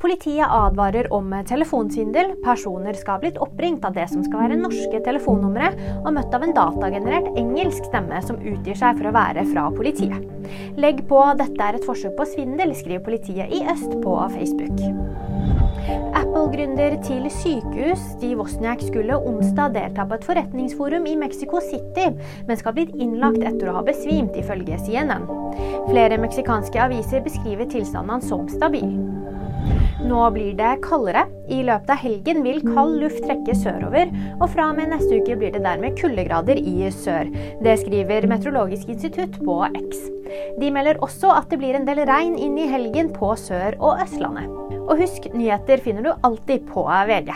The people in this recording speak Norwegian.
Politiet advarer om telefonsvindel. Personer skal ha blitt oppringt av det som skal være norske telefonnumre, og møtt av en datagenerert engelsk stemme som utgir seg for å være fra politiet. Legg på 'dette er et forsøk på svindel', skriver politiet i Øst på Facebook. Apple-gründer til sykehus Steve Wozniak skulle onsdag delta på et forretningsforum i Mexico City, men skal ha blitt innlagt etter å ha besvimt, ifølge CNN. Flere meksikanske aviser beskriver tilstanden hans som stabil. Nå blir det kaldere. I løpet av helgen vil kald luft trekke sørover, og fra og med neste uke blir det dermed kuldegrader i sør. Det skriver Meteorologisk institutt på X. De melder også at det blir en del regn inn i helgen på Sør- og Østlandet. Og husk, nyheter finner du alltid på VG.